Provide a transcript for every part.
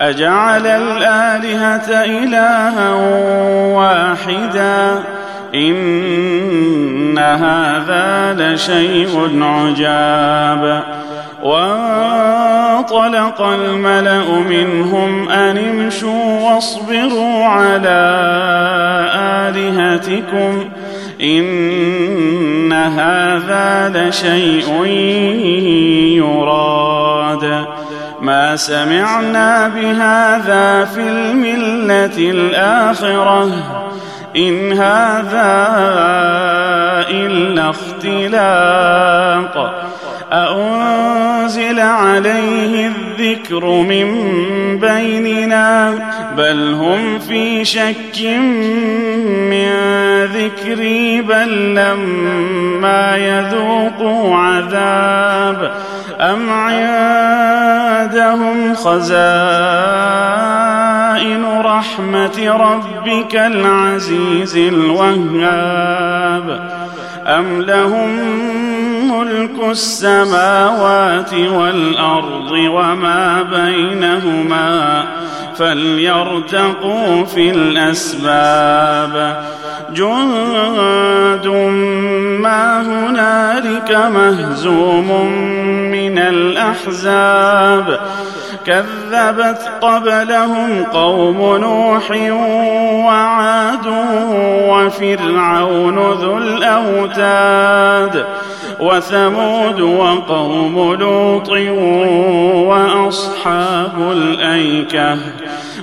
أجعل الآلهة إلها واحدا إن هذا لشيء عجاب. وانطلق الملأ منهم أن امشوا واصبروا على آلهتكم إن هذا لشيء يراد ما سمعنا بهذا في الملة الآخرة. إن هذا إلا اختلاق. أأنزل عليه الذكر من بيننا؟ بل هم في شك من ذكري بل لما يذوقوا عذاب. أم عندهم خزائن رحمة ربك العزيز الوهاب أم لهم ملك السماوات والأرض وما بينهما فليرتقوا في الأسباب جند ما هنالك مهزوم من الأحزاب كذبت قبلهم قوم نوح وعاد وفرعون ذو الأوتاد وثمود وقوم لوط وأصحاب الأيكة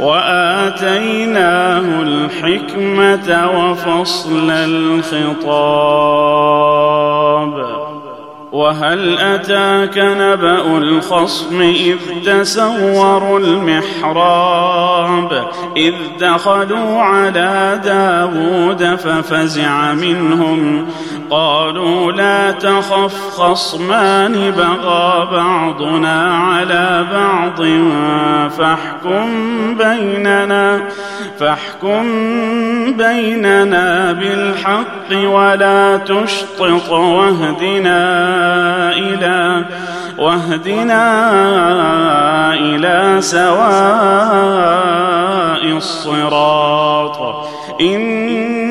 وآتيناه الحكمة وفصل الخطاب. وهل أتاك نبأ الخصم إذ تسوروا المحراب؟ إذ دخلوا على داود ففزع منهم قالوا لا تخف خصمان بغى بعضنا على بعض فاحكم بيننا فاحكم بيننا بالحق ولا تشطط واهدنا إلى واهدنا إلى سواء الصراط. إن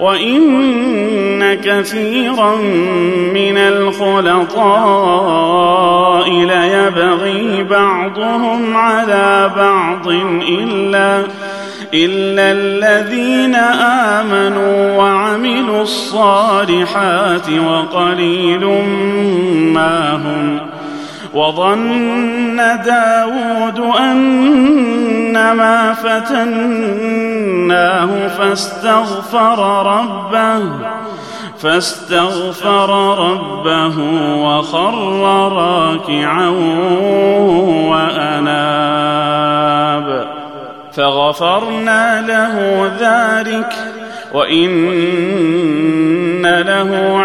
وإن كثيرا من الخلطاء ليبغي بعضهم على بعض إلا إلا الذين آمنوا وعملوا الصالحات وقليل ما هم وظن داود أنما فتناه فاستغفر ربه فاستغفر ربه وخر راكعا وأناب. فغفرنا له ذلك وإن له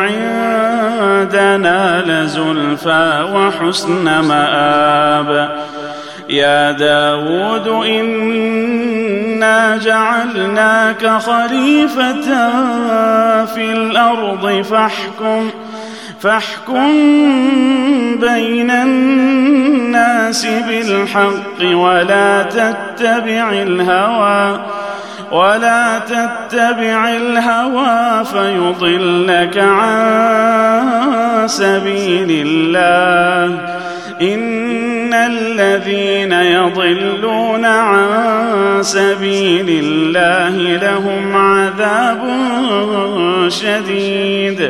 عندنا لزلفى وحسن مآب. يا داود إنا جعلناك خليفة في الأرض فاحكم فاحكم بين الناس بالحق ولا تتبع الهوى. ولا تتبع الهوى فيضلك عن سبيل الله. إن الذين يضلون عن سبيل الله لهم عذاب شديد.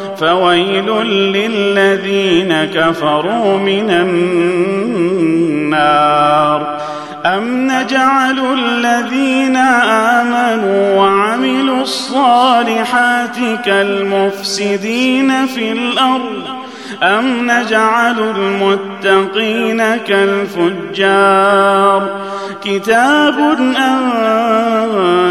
فويل للذين كفروا من النار. أم نجعل الذين آمنوا وعملوا الصالحات كالمفسدين في الأرض أم نجعل المتقين كالفجار كتاب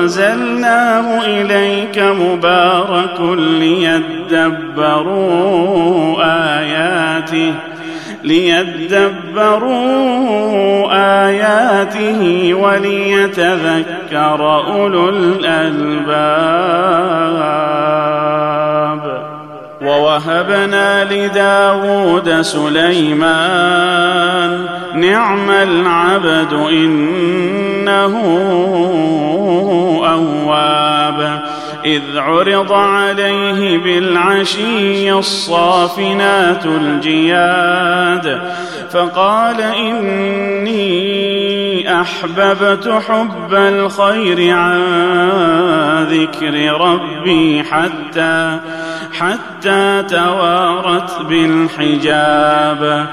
أنزلناه إليك مبارك ليدبروا آياته ليدبروا آياته وليتذكر أولو الألباب ووهبنا لداود سليمان نعم العبد إنه أواب. إذ عرض عليه بالعشي الصافنات الجياد فقال إني أحببت حب الخير عن ذكر ربي حتى حتى توارت بالحجاب.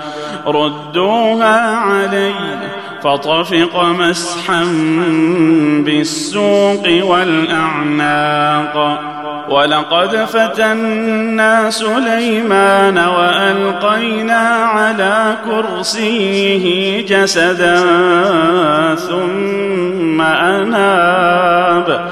ردوها علي فطفق مسحا بالسوق والأعناق. ولقد فتنا سليمان وألقينا على كرسيه جسدا ثم أناب.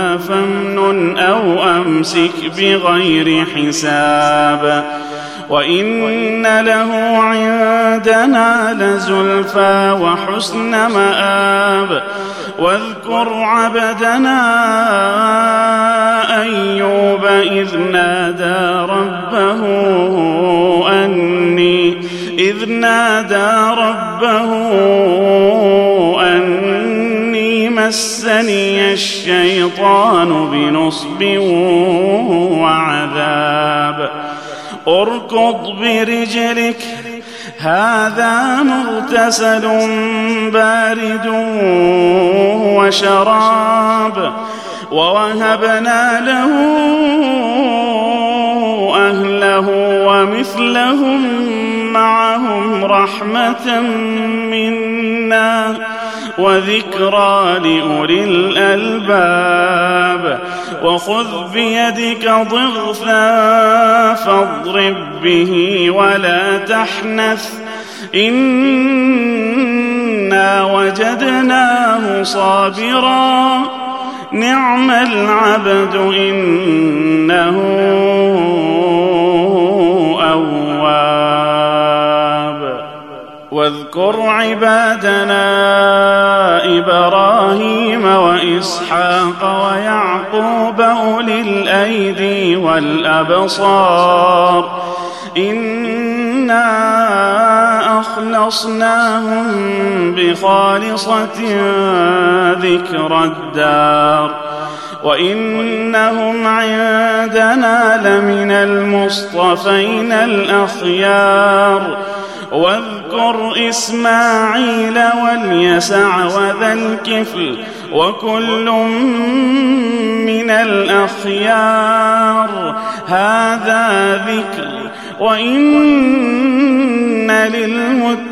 فامنن أو أمسك بغير حساب وإن له عندنا لزلفى وحسن مآب واذكر عبدنا أيوب إذ نادى ربه أني إذ نادى ربه مسني الشيطان بنصب وعذاب. اركض برجلك هذا مغتسل بارد وشراب. ووهبنا له أهله ومثلهم معهم رحمة منا وذكرى لأولي الألباب. وخذ بيدك ضغثا فاضرب به ولا تحنث. إنا وجدناه صابرا. نعم العبد إنه واذكر عبادنا إبراهيم وإسحاق ويعقوب أولي الأيدي والأبصار. إنا أخلصناهم بخالصة ذكر الدار. وإنهم عندنا لمن المصطفين الأخيار. واذكر إسماعيل واليسع وذا الكفل وكل من الأخيار. هذا ذكر وإن للمتقين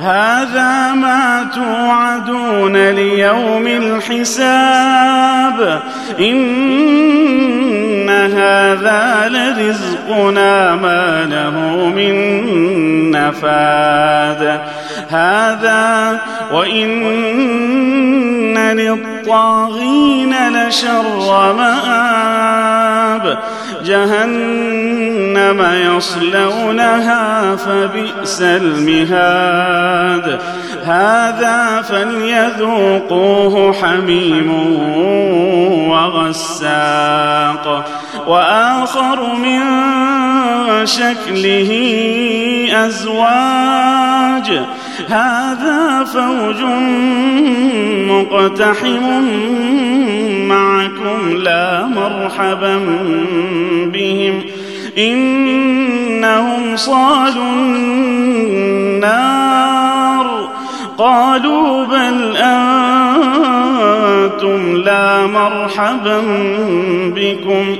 هذا ما توعدون ليوم الحساب. إن هذا لرزقنا ما له من نفاد. هذا وإن للطاغين لشر مآب جهنم يصلونها فبئس المهاد. هذا فليذوقوه حميم وغساق. وآخر من شكله أزواج. هذا فوج مقتحم معكم لا مرحبا بهم. إنهم صالوا النار. قالوا بل أنتم لا مرحبا بكم.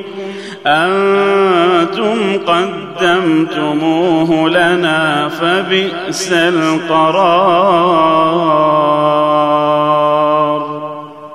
أنتم قدمتموه لنا فبئس القرار.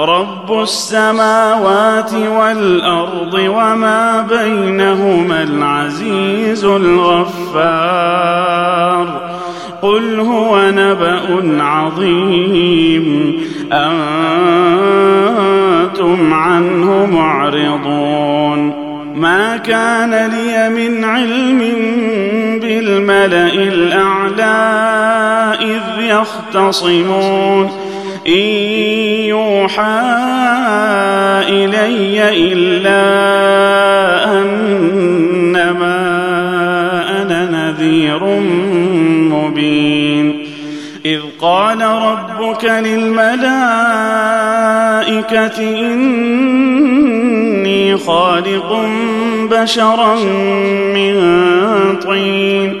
رب السماوات والأرض وما بينهما العزيز الغفار. قل هو نبأ عظيم. أنتم عنه معرضون. ما كان لي من علم بالملأ الأعلى إذ يختصمون. إن يوحى إلي إلا أنما أنا نذير مبين. إذ قال ربك للملائكة إني خالق بشرا من طين.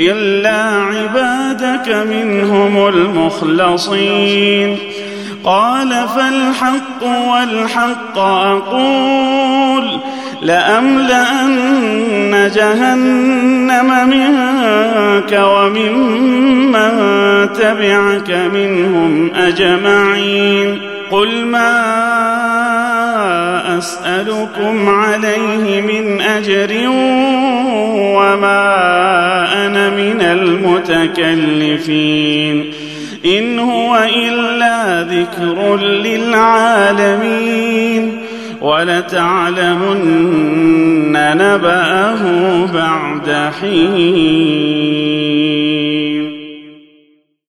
إلا عبادك منهم المخلصين. قال فالحق والحق أقول لأملأن جهنم منك وممن تبعك منهم أجمعين. قل ما أسألكم عليه من أجر وما أنا من المتكلفين ان هو الا ذكر للعالمين ولتعلمن نباه بعد حين